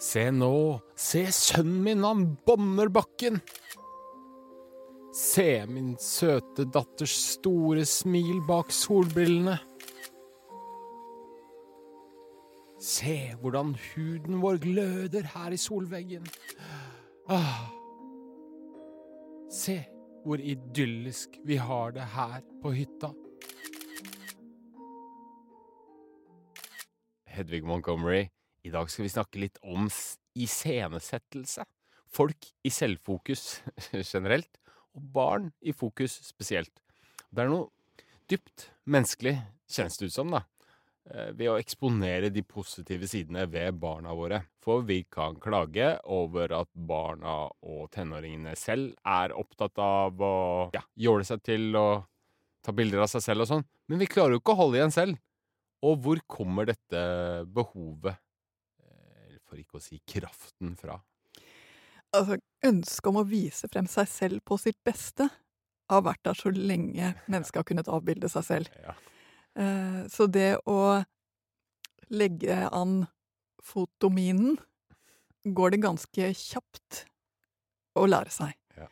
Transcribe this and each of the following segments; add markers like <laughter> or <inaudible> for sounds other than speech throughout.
Se nå, se sønnen min, han bånder bakken. Se min søte datters store smil bak solbrillene. Se hvordan huden vår gløder her i solveggen. Ah. Se hvor idyllisk vi har det her på hytta. Hedvig Montgomery, i dag skal vi snakke litt om iscenesettelse. Folk i selvfokus <laughs> generelt, og barn i fokus spesielt. Det er noe dypt menneskelig, kjennes det ut som, da. eh, Ved å eksponere de positive sidene ved barna våre. For vi kan klage over at barna og tenåringene selv er opptatt av å ja, jåle seg til og ta bilder av seg selv og sånn, men vi klarer jo ikke å holde igjen selv. Og hvor kommer dette behovet, eh, for ikke å si kraften, fra? Altså, ønsket om å vise frem seg selv på sitt beste har vært der så lenge <laughs> mennesket har kunnet avbilde seg selv. Ja. Eh, Så det å legge an fotominen går det ganske kjapt å lære seg. Ja.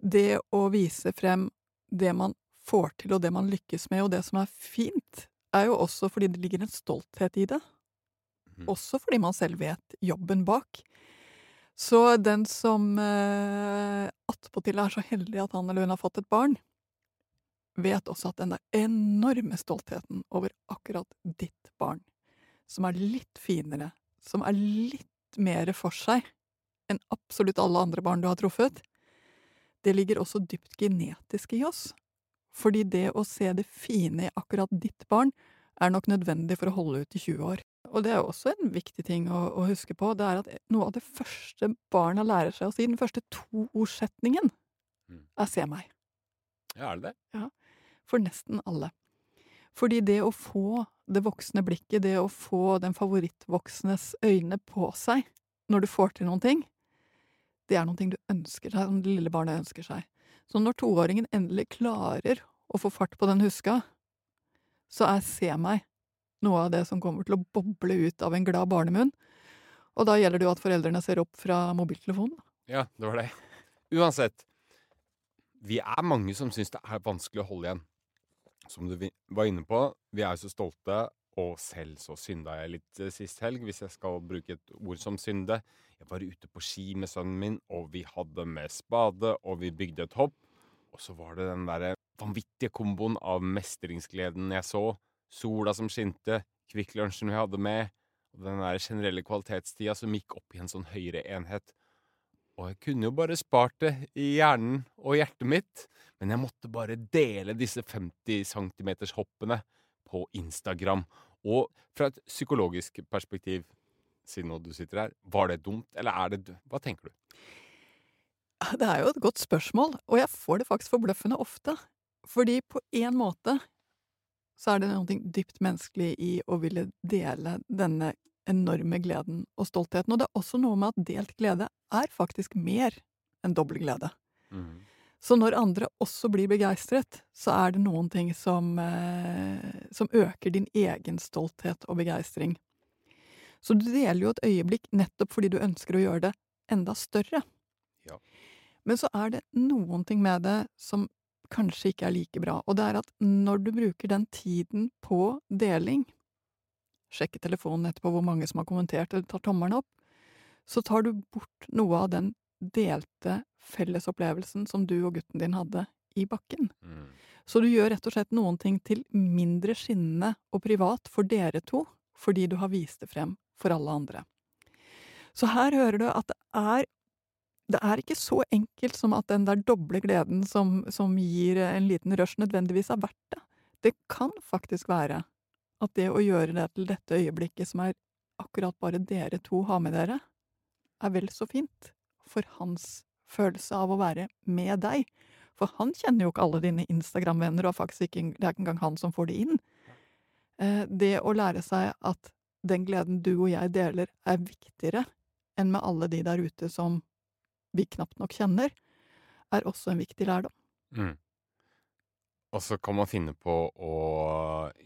Det å vise frem det man får til, og det man lykkes med, og det som er fint, er jo også fordi det ligger en stolthet i det. Mhm. Også fordi man selv vet jobben bak. Så den som eh, attpåtil er så heldig at han eller hun har fått et barn, vet også at den der enorme stoltheten over akkurat ditt barn, som er litt finere, som er litt mer for seg enn absolutt alle andre barn du har truffet, det ligger også dypt genetisk i oss. Fordi det å se det fine i akkurat ditt barn er nok nødvendig for å holde ut i 20 år. Og det er også en viktig ting å, å huske på, det er at noe av det første barna lærer seg å si, den første toordsetningen, Mm. er 'se meg'. Ja, er det det? Ja. For nesten alle. Fordi det å få det voksne blikket, det å få den favorittvoksnes øyne på seg når du får til noen ting, det er noe du ønsker deg, som det lille barnet ønsker seg. Så når toåringen endelig klarer å få fart på den huska, så er se meg noe av det som kommer til å boble ut av en glad barnemunn. Og da gjelder det jo at foreldrene ser opp fra mobiltelefonen. Ja, det var det. Uansett. Vi er mange som syns det er vanskelig å holde igjen. Som du var inne på, vi er jo så stolte, og selv så synda jeg litt eh, sist helg, hvis jeg skal bruke et ord som synde. Jeg var ute på ski med sønnen min, og vi hadde med spade, og vi bygde et hopp. Og så var det den derre vanvittige komboen av mestringsgleden jeg så, sola som skinte, Kvikk Lunsjen vi hadde med, og den der generelle kvalitetstida som gikk opp i en sånn høyere enhet. Og jeg kunne jo bare spart det i hjernen og hjertet mitt, men jeg måtte bare dele disse 50 cm-hoppene på Instagram. Og fra et psykologisk perspektiv, siden nå du sitter her, var det dumt, eller er det dumt? Hva tenker du? Det er jo et godt spørsmål, og jeg får det faktisk forbløffende ofte. Fordi på en måte så er det noe dypt menneskelig i å ville dele denne enorme gleden og stoltheten. Og det er også noe med at delt glede er faktisk mer enn dobbel glede. Så når andre også blir begeistret, så er det noen ting som, eh, som øker din egen stolthet og begeistring. Så du deler jo et øyeblikk nettopp fordi du ønsker å gjøre det enda større. Ja. Men så er det noen ting med det som kanskje ikke er like bra, og det er at når du bruker den tiden på deling, sjekke telefonen etterpå hvor mange som har kommentert eller tar tommelen opp, så tar du bort noe av den delte fellesopplevelsen som du og gutten din hadde i bakken. Mm. Så du gjør rett og slett noen ting til mindre skinnende og privat for dere to, fordi du har vist det frem for alle andre. Så her hører du at det er det er ikke så enkelt som at den der doble gleden som, som gir en liten rush, nødvendigvis er verdt det. Det kan faktisk være at det å gjøre det til dette øyeblikket som er akkurat bare dere to har med dere, er vel så fint for hans følelse av å være med deg. For han kjenner jo ikke alle dine Instagram-venner, og faktisk ikke, det er ikke engang han som får det inn. Eh, Det å lære seg at den gleden du og jeg deler, er viktigere enn med alle de der ute som vi knapt nok kjenner, er også en viktig lærdom. Mm. Og så kan man finne på å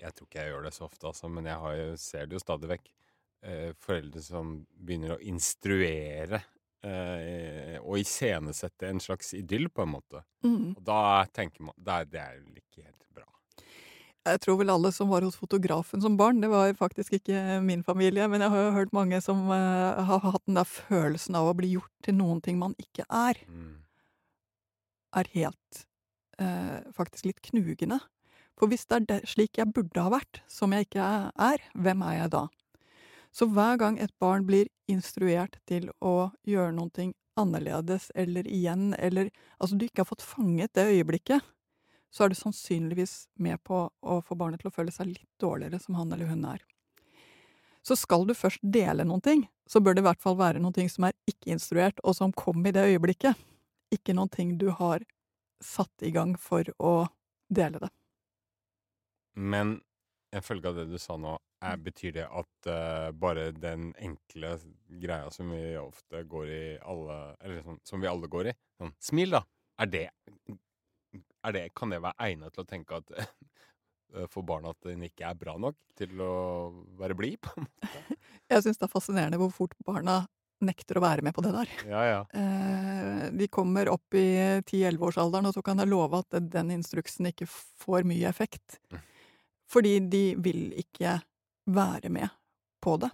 Jeg tror ikke jeg gjør det så ofte, altså, men jeg har, ser det jo stadig vekk. eh, foreldre som begynner å instruere eh, og iscenesette en slags idyll, på en måte. Mm. Og da tenker man er, det er jo ikke helt bra. Jeg tror vel alle som var hos fotografen som barn, det var faktisk ikke min familie, men jeg har jo hørt mange som uh, har hatt den der følelsen av å bli gjort til noen ting man ikke er, Mm. er helt uh, faktisk litt knugende. For hvis det er det, slik jeg burde ha vært, som jeg ikke er, hvem er jeg da? Så hver gang et barn blir instruert til å gjøre noe ting annerledes eller igjen, eller altså du ikke har fått fanget det øyeblikket, så er du sannsynligvis med på å få barnet til å føle seg litt dårligere som han eller hun er. Så skal du først dele noen ting, så bør det i hvert fall være noen ting som er ikke-instruert, og som kom i det øyeblikket. Ikke noen ting du har satt i gang for å dele det. Men jeg følge av det du sa nå, er, betyr det at uh, bare den enkle greia som vi ofte går i alle Eller sånn, som vi alle går i, sånn smil, da. Er det, det Kan det være egnet til å tenke at <laughs> eh, for barna at den ikke er bra nok til å være blid? på en måte? <laughs> Jeg syns det er fascinerende hvor fort barna nekter å være med på det der. Ja, ja. Eh, de kommer opp i 10-11-årsalderen, og så kan jeg love at den instruksen ikke får mye effekt. Mm. Fordi de vil ikke være med på det.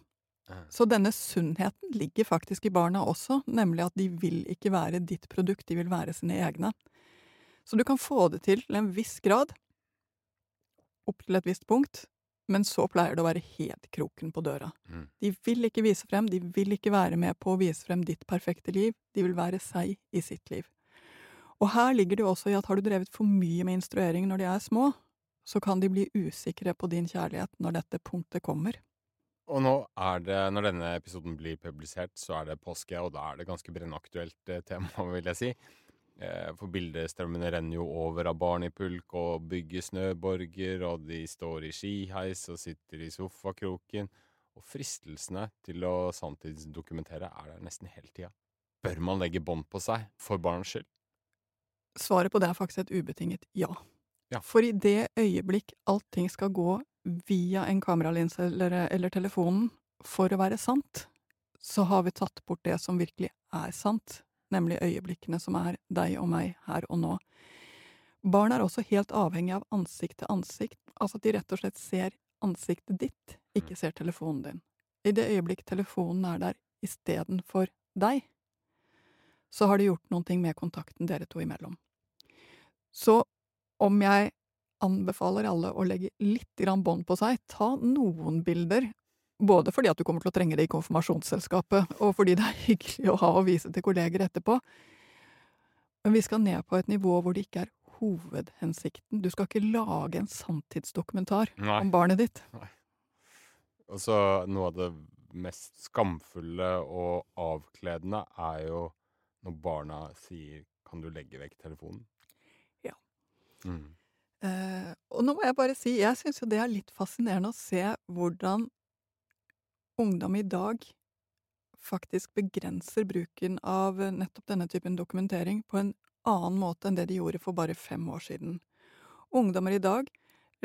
Eh, Så denne sunnheten ligger faktisk i barna også, nemlig at de vil ikke være ditt produkt, de vil være sine egne. Så du kan få det til til en viss grad, opp til et visst punkt, men så pleier det å være helt kroken på døra. Mm. De vil ikke vise frem, de vil ikke være med på å vise frem ditt perfekte liv, de vil være seg i sitt liv. Og her ligger det jo også i at har du drevet for mye med instruering når de er små, så kan de bli usikre på din kjærlighet når dette punktet kommer. Og nå er det, når denne episoden blir publisert, så er det påske, og da er det ganske brennaktuelt eh, tema, vil jeg si. Eh, For bildestrømmene renner jo over av barn i pulk og bygger snøborger, og de står i skiheis og sitter i sofakroken. Og fristelsene til å sanntidsdokumentere er der nesten hele tida. Bør man legge bånd på seg for barns skyld? Svaret på det er faktisk et ubetinget ja. Ja. For i det øyeblikk allting skal gå via en kameralinse eller, eller telefonen for å være sant, så har vi tatt bort det som virkelig er sant, nemlig øyeblikkene som er deg og meg her og nå. Barn er også helt avhengig av ansikt til ansikt, altså at de rett og slett ser ansiktet ditt, ikke ser telefonen din. I det øyeblikk telefonen er der istedenfor deg, så har det gjort noe med kontakten dere to imellom. Så om jeg anbefaler alle å legge litt bånd på seg, ta noen bilder, både fordi at du kommer til å trenge det i konfirmasjonsselskapet, og fordi det er hyggelig å ha å vise til kolleger etterpå, men vi skal ned på et nivå hvor det ikke er hovedhensikten. Du skal ikke lage en sanntidsdokumentar Nei. om barnet ditt. Og så noe av det mest skamfulle og avkledende er jo når barna sier 'kan du legge vekk telefonen'? Ja. Mm. Eh, og nå må jeg bare si, jeg syns jo det er litt fascinerende å se hvordan ungdom i dag faktisk begrenser bruken av eh, nettopp denne typen dokumentering på en annen måte enn det de gjorde for bare fem år siden. Ungdommer i dag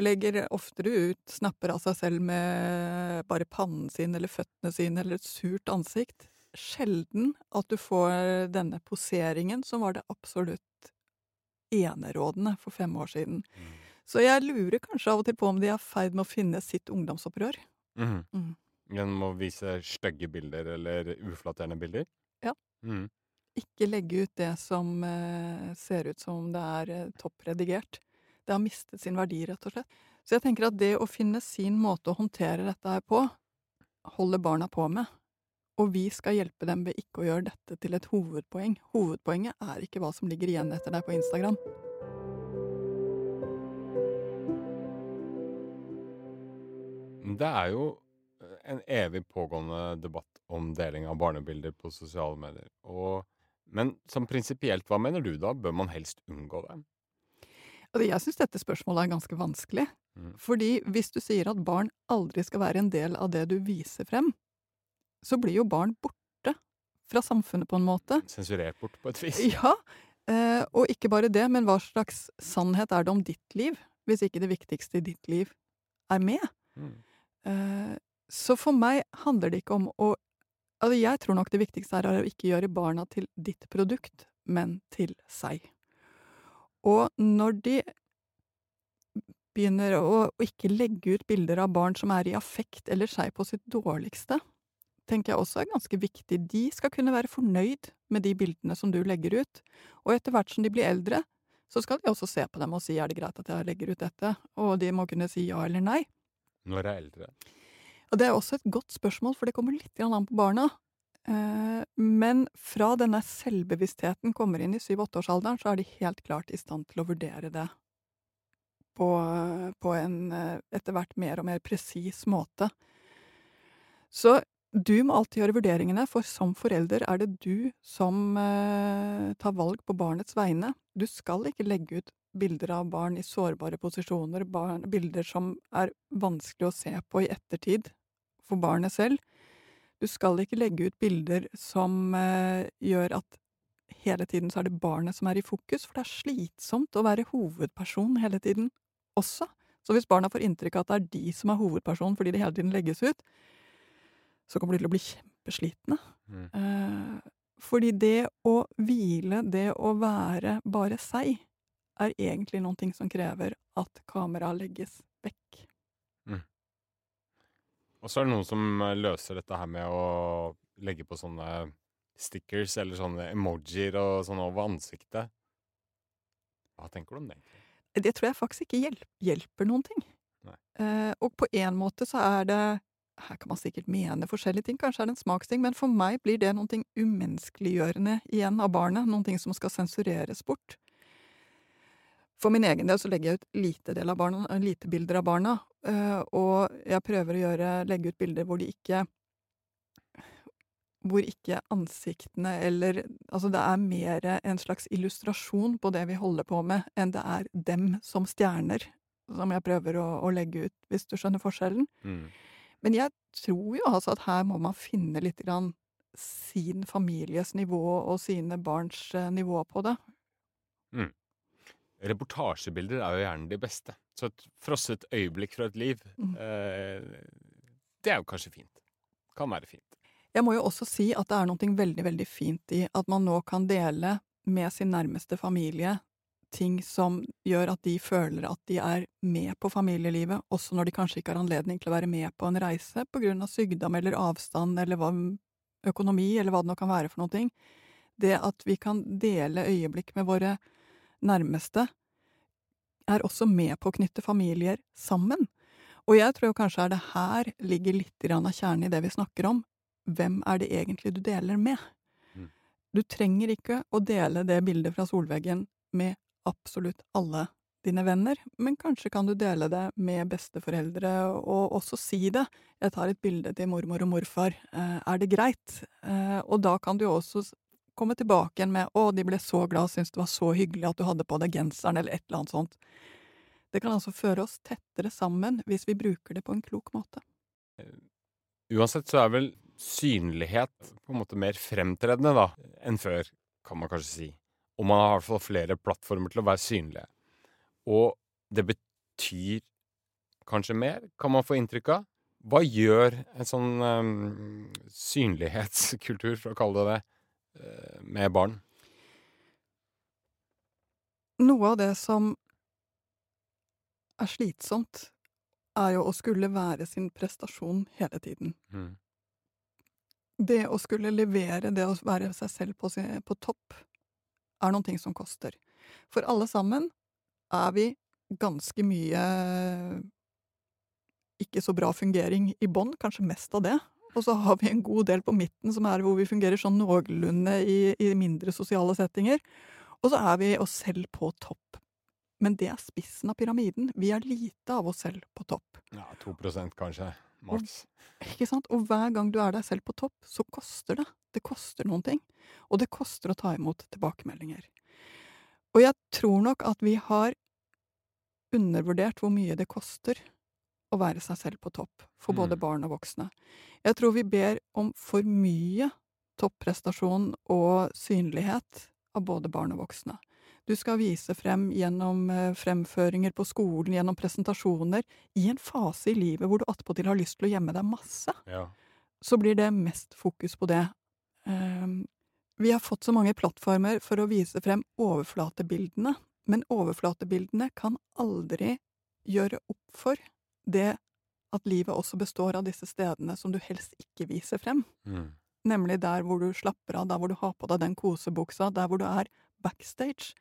legger oftere ut snapper av seg selv med bare pannen sin eller føttene sine eller et surt ansikt. Sjelden at du får denne poseringen som var det absolutt enerådende for fem år siden. Mm. Så jeg lurer kanskje av og til på om de er i ferd med å finne sitt ungdomsopprør. Mhm. Mm. Gjennom å vise stygge bilder eller uflatterende bilder? Ja. Mm. Ikke legge ut det som eh, ser ut som det er eh, toppredigert. Det har mistet sin verdi, rett og slett. Så jeg tenker at det å finne sin måte å håndtere dette her på, holder barna på med. Og vi skal hjelpe dem ved ikke å gjøre dette til et hovedpoeng. Hovedpoenget er ikke hva som ligger igjen etter deg på Instagram. Det er jo en evig pågående debatt om deling av barnebilder på sosiale medier. Og, men som prinsipielt, hva mener du da? Bør man helst unngå det? Altså, jeg syns dette spørsmålet er ganske vanskelig. Mm. Fordi hvis du sier at barn aldri skal være en del av det du viser frem, så blir jo barn borte fra samfunnet på en måte. Sensurert bort på et vis? <laughs> Ja, eh, og ikke bare det, men hva slags sannhet er det om ditt liv, hvis ikke det viktigste i ditt liv er med? Mm. Så for meg handler det ikke om å Altså, jeg tror nok det viktigste er å ikke gjøre barna til ditt produkt, men til seg. Og når de begynner å, å ikke legge ut bilder av barn som er i affekt eller seg på sitt dårligste, tenker jeg også er ganske viktig. De skal kunne være fornøyd med de bildene som du legger ut, og etter hvert som de blir eldre, så skal de også se på dem og si er det greit at jeg legger ut dette, og de må kunne si ja eller nei. Når jeg er eldre? Og det er også et godt spørsmål, for det kommer litt an på barna. Eh, men fra denne selvbevisstheten kommer inn i syv-åtteårsalderen, så er de helt klart i stand til å vurdere det på, på en eh, etter hvert mer og mer presis måte. Så du må alltid gjøre vurderingene, for som forelder er det du som eh, tar valg på barnets vegne. Du skal ikke legge ut bilder av barn i sårbare posisjoner, barn, bilder som er vanskelig å se på i ettertid for barnet selv. Du skal ikke legge ut bilder som eh, gjør at hele tiden så er det barnet som er i fokus, for det er slitsomt å være hovedperson hele tiden også. Så hvis barna får inntrykk av at det er de som er hovedpersonen fordi det hele tiden legges ut, så kommer de til å bli kjempeslitne. Mm. Eh, fordi det å hvile, det å være bare seg, er egentlig noen ting som krever at kameraet legges vekk. Og så er det noen som eh, løser dette her med å legge på sånne stickers eller sånne emojier og sånn over ansiktet. Hva tenker du om det? egentlig? Det tror jeg faktisk ikke hjel hjelper noen ting. Eh, og på en måte så er det Her kan man sikkert mene forskjellige ting, kanskje er det en smaksting, men for meg blir det ting umenneskeliggjørende igjen av barnet, ting som skal sensureres bort. For min egen del så legger jeg ut lite, av barna, lite bilder av barna, og jeg prøver å gjøre, legge ut bilder hvor de ikke hvor ikke ansiktene eller Altså, det er mer en slags illustrasjon på det vi holder på med, enn det er dem som stjerner, som jeg prøver å, å legge ut, hvis du skjønner forskjellen. Mm. Men jeg tror jo altså at her må man finne litt grann sin families nivå og sine barns eh, nivå på det. Reportasjebilder er jo gjerne de beste. Så et frosset øyeblikk fra et liv, Mm. eh, det er jo kanskje fint. Kan være fint. Jeg må jo også si at det er noe veldig, veldig fint i at man nå kan dele med sin nærmeste familie ting som gjør at de føler at de er med på familielivet, også når de kanskje ikke har anledning til å være med på en reise på grunn av sykdom eller avstand eller hva, økonomi eller hva det nå kan være for noe. Det at vi kan dele øyeblikk med våre nærmeste, er også med på å knytte familier sammen. Og jeg tror kanskje er det her ligger litt av kjernen i det vi snakker om. Hvem er det egentlig du deler med? Mm. Du trenger ikke å dele det bildet fra solveggen med absolutt alle dine venner, men kanskje kan du dele det med besteforeldre, og også si det. 'Jeg tar et bilde til mormor og morfar. Eh, er det greit?' Eh, og da kan du også komme tilbake igjen med 'Å, de ble så glad, syntes det var så hyggelig at du hadde på deg genseren', eller et eller annet sånt. Det kan altså føre oss tettere sammen hvis vi bruker det på en klok måte. Uansett så er vel synlighet på en måte mer fremtredende da, enn før, kan man kanskje si. Og man har i hvert fall flere plattformer til å være synlige. Og det betyr kanskje mer, kan man få inntrykk av. Hva gjør en sånn um, synlighetskultur, for å kalle det det, eh, med barn? Noe av det som er slitsomt, er jo å skulle være sin prestasjon hele tiden. Mm. Det å skulle levere, det å være seg selv på, på topp, er noen ting som koster. For alle sammen er vi ganske mye ikke så bra fungering i bånn, kanskje mest av det. Og så har vi en god del på midten som er hvor vi fungerer sånn noenlunde i, i mindre sosiale settinger. Og så er vi oss selv på topp. Men det er spissen av pyramiden. Vi er lite av oss selv på topp. Ja, 2% kanskje, maks. Ikke sant? Og hver gang du er deg selv på topp, så koster det. Det koster noen ting. Og det koster å ta imot tilbakemeldinger. Og jeg tror nok at vi har undervurdert hvor mye det koster å være seg selv på topp, for både Mm. barn og voksne. Jeg tror vi ber om for mye topprestasjon og synlighet av både barn og voksne. Du skal vise frem gjennom eh, fremføringer på skolen, gjennom presentasjoner, i en fase i livet hvor du attpåtil har lyst til å gjemme deg masse. Ja. Så blir det mest fokus på det. Ehm, vi har fått så mange plattformer for å vise frem overflatebildene, men overflatebildene kan aldri gjøre opp for det at livet også består av disse stedene som du helst ikke viser frem. Mm. Nemlig der hvor du slapper av, der hvor du har på deg den kosebuksa, der hvor du er backstage.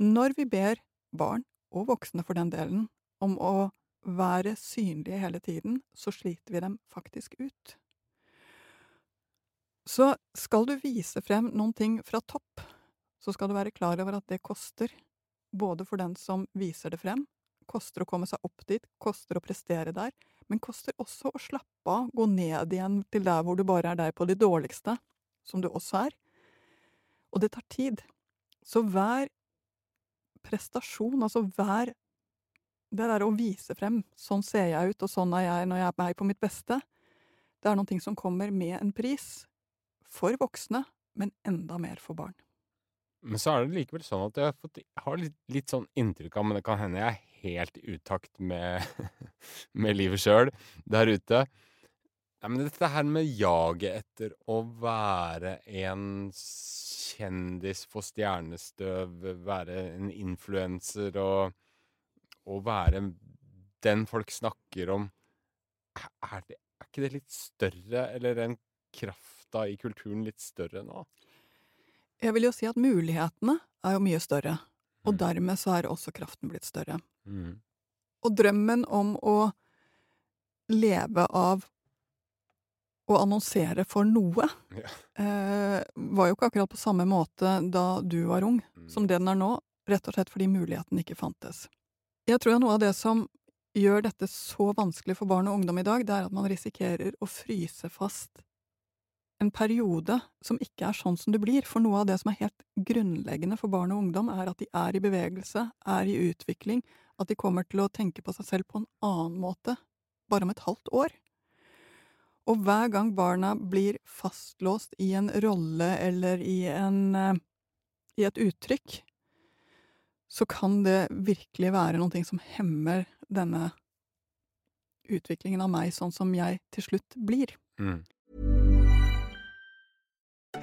Når vi ber barn, og voksne for den delen, om å være synlige hele tiden, så sliter vi dem faktisk ut. Så skal du vise frem noen ting fra topp, så skal du være klar over at det koster, både for den som viser det frem, koster å komme seg opp dit, koster å prestere der, men koster også å slappe av, gå ned igjen til der hvor du bare er deg på de dårligste, som du også er. Og det tar tid. Så hver prestasjon, altså hver Det der å vise frem 'sånn ser jeg ut, og sånn er jeg når jeg er meg på mitt beste', det er noe som kommer med en pris. For voksne, men enda mer for barn. Men så er det likevel sånn at jeg har, fått, har litt, litt sånn inntrykk av, men det kan hende jeg er helt i utakt med, <laughs> med livet sjøl der ute. Nei, men dette her med jaget etter å være en kjendis, få stjernestøv, være en influenser og, og være den folk snakker om er, det, er ikke det litt større, eller den krafta i kulturen litt større nå? Jeg vil jo si at mulighetene er jo mye større, og Mm. dermed så er også kraften blitt større. Mm. Og drømmen om å leve av å annonsere for noe Ja. eh, var jo ikke akkurat på samme måte da du var ung, Mm. som det den er nå, rett og slett fordi muligheten ikke fantes. Jeg tror at noe av det som gjør dette så vanskelig for barn og ungdom i dag, det er at man risikerer å fryse fast en periode som ikke er sånn som det blir. For noe av det som er helt grunnleggende for barn og ungdom, er at de er i bevegelse, er i utvikling, at de kommer til å tenke på seg selv på en annen måte bare om et halvt år. Og hver gang barna blir fastlåst i en rolle eller i, en, eh, i et uttrykk, så kan det virkelig være noe som hemmer denne utviklingen av meg sånn som jeg til slutt blir. Mm.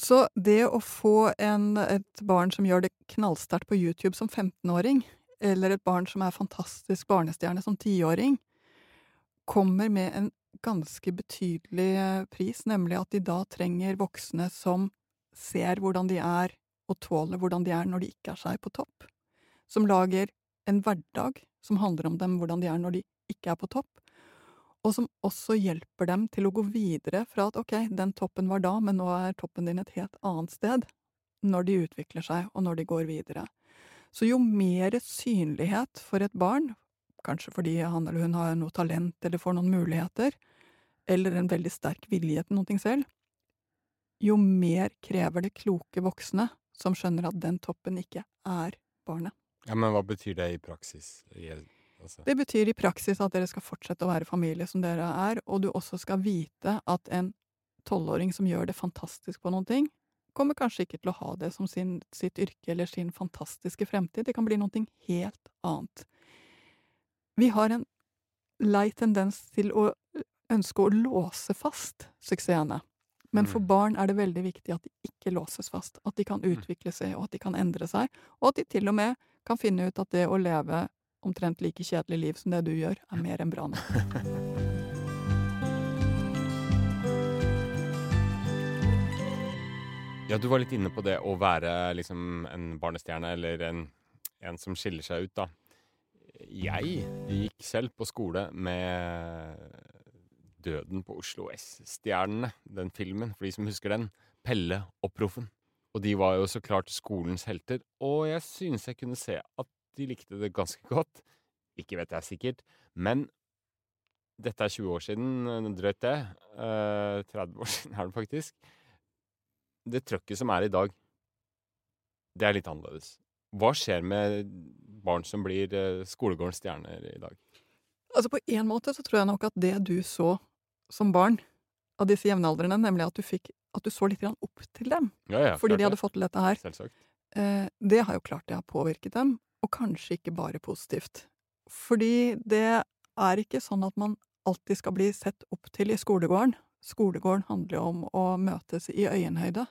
Så det å få en, et barn som gjør det knallsterkt på YouTube som 15-åring, eller et barn som er fantastisk barnestjerne som 10-åring, kommer med en ganske betydelig eh, pris, nemlig at de da trenger voksne som ser hvordan de er, og tåler hvordan de er når de ikke er seg på topp. Som lager en hverdag som handler om dem, hvordan de er når de ikke er på topp, og som også hjelper dem til å gå videre fra at ok, den toppen var da, men nå er toppen din et helt annet sted, når de utvikler seg, og når de går videre. Så jo mer synlighet for et barn, kanskje fordi han eller hun har noe talent eller får noen muligheter, eller en veldig sterk vilje til noe selv, jo mer krever det kloke voksne som skjønner at den toppen ikke er barnet. Ja, Men hva betyr det i praksis? Altså. Det betyr i praksis at dere skal fortsette å være familie som dere er, og du også skal vite at en tolvåring som gjør det fantastisk på noen ting, kommer kanskje ikke til å ha det som sin, sitt yrke eller sin fantastiske fremtid. Det kan bli noe helt annet. Vi har en lei tendens til å ønske å låse fast suksessene. Men for Mm. barn er det veldig viktig at de ikke låses fast. At de kan utvikle seg, og at de kan endre seg. Og at de til og med kan finne ut at det å leve omtrent like kjedelig liv som det du gjør, er mer enn bra nok. <laughs> Ja, du var litt inne på det å være liksom en barnestjerne, eller en, en som skiller seg ut, da. Jeg gikk selv på skole med Døden på Oslo S-stjernene, den filmen, for de som husker den. Pelle og Proffen. Og de var jo så klart skolens helter, og jeg synes jeg kunne se at de likte det ganske godt. Ikke vet jeg sikkert, men dette er 20 år siden, eh, drøyt det. Eh, 30 år <laughs> siden er det faktisk. Det trøkket som er i dag, det er litt annerledes. Hva skjer med barn som blir eh, skolegårdens stjerner i dag? Altså På en måte så tror jeg nok at det du så som barn av disse jevnaldrende, nemlig at du, fikk, at du så litt opp til dem Ja, ja, fordi de hadde fått til dette her, Selvsagt. eh, det har jo klart det har påvirket dem, og kanskje ikke bare positivt. Fordi det er ikke sånn at man alltid skal bli sett opp til i skolegården. Skolegården handler jo om å møtes i øyenhøyde.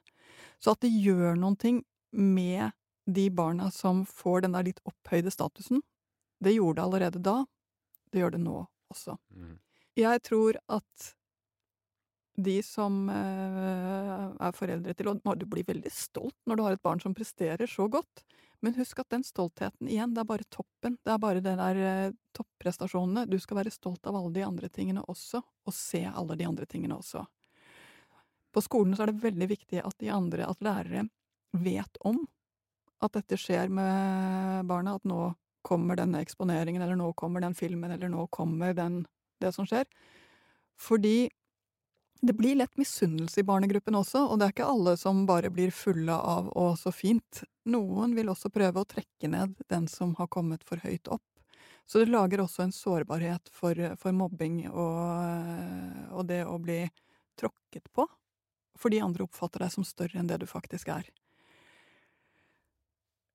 Så at det gjør noen ting med de barna som får den der litt opphøyde statusen, det gjorde det allerede da. Det gjør det nå også. Mm. Jeg tror at de som eh, er foreldre til Og du blir veldig stolt når du har et barn som presterer så godt, men husk at den stoltheten igjen, det er bare toppen. Det er bare det der eh, topprestasjonene. Du skal være stolt av alle de andre tingene også, og se alle de andre tingene også. På skolen så er det veldig viktig at de andre, at lærere, vet om at dette skjer med barna, at nå kommer denne eksponeringen, eller nå kommer den filmen, eller nå kommer den, det som skjer. Fordi det blir lett misunnelse i barnegruppen også, og det er ikke alle som bare blir fulle av 'å, så fint'. Noen vil også prøve å trekke ned den som har kommet for høyt opp. Så det lager også en sårbarhet for, for mobbing og, og det å bli tråkket på, fordi andre oppfatter deg som større enn det du faktisk er.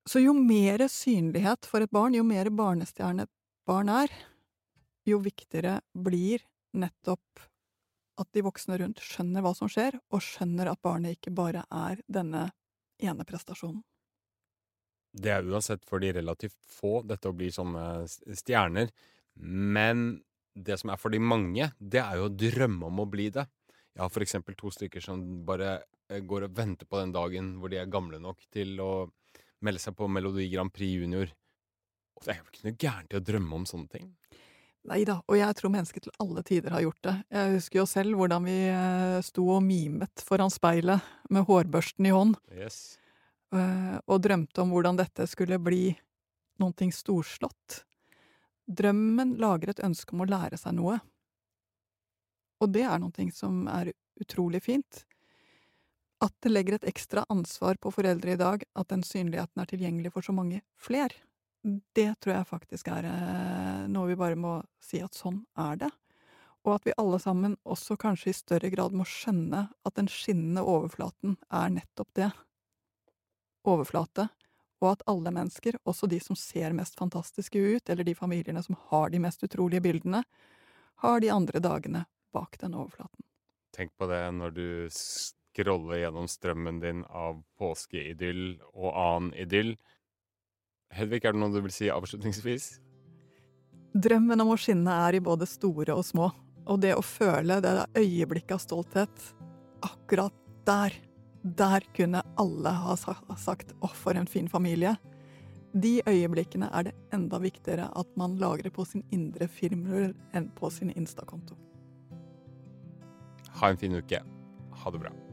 Så jo mer synlighet for et barn, jo mer barnestjerne et barn er, jo viktigere blir nettopp at de voksne rundt skjønner hva som skjer, og skjønner at barnet ikke bare er denne ene prestasjonen. Det er uansett for de relativt få, dette å bli sånne stjerner. Men det som er for de mange, det er jo å drømme om å bli det. Jeg har for eksempel to stykker som bare eh, går og venter på den dagen hvor de er gamle nok til å melde seg på Melodi Grand Prix Junior. Det er jo ikke noe gærent i å drømme om sånne ting. Nei da, og jeg tror mennesket til alle tider har gjort det. Jeg husker jo selv hvordan vi eh, sto og mimet foran speilet med hårbørsten i hånd, Yes. eh, og drømte om hvordan dette skulle bli noe storslått. Drømmen lager et ønske om å lære seg noe. Og det er noe som er utrolig fint. At det legger et ekstra ansvar på foreldre i dag, at den synligheten er tilgjengelig for så mange fler, det tror jeg faktisk er eh, noe vi bare må si at sånn er det. Og at vi alle sammen også kanskje i større grad må skjønne at den skinnende overflaten er nettopp det. Overflate. Og at alle mennesker, også de som ser mest fantastiske ut, eller de familiene som har de mest utrolige bildene, har de andre dagene bak den overflaten. Tenk på det når du scroller gjennom strømmen din av påskeidyll og annen idyll. Hedvig, er det noe du vil si avslutningsvis? Drømmen om å skinne er i både store og små, og det å føle det øyeblikket av stolthet, akkurat der, der kunne alle ha sagt 'å, for en fin familie'. De øyeblikkene er det enda viktigere at man lagrer på sin indre filmrull enn på sin Insta-konto. Ha en fin uke. Ha det bra.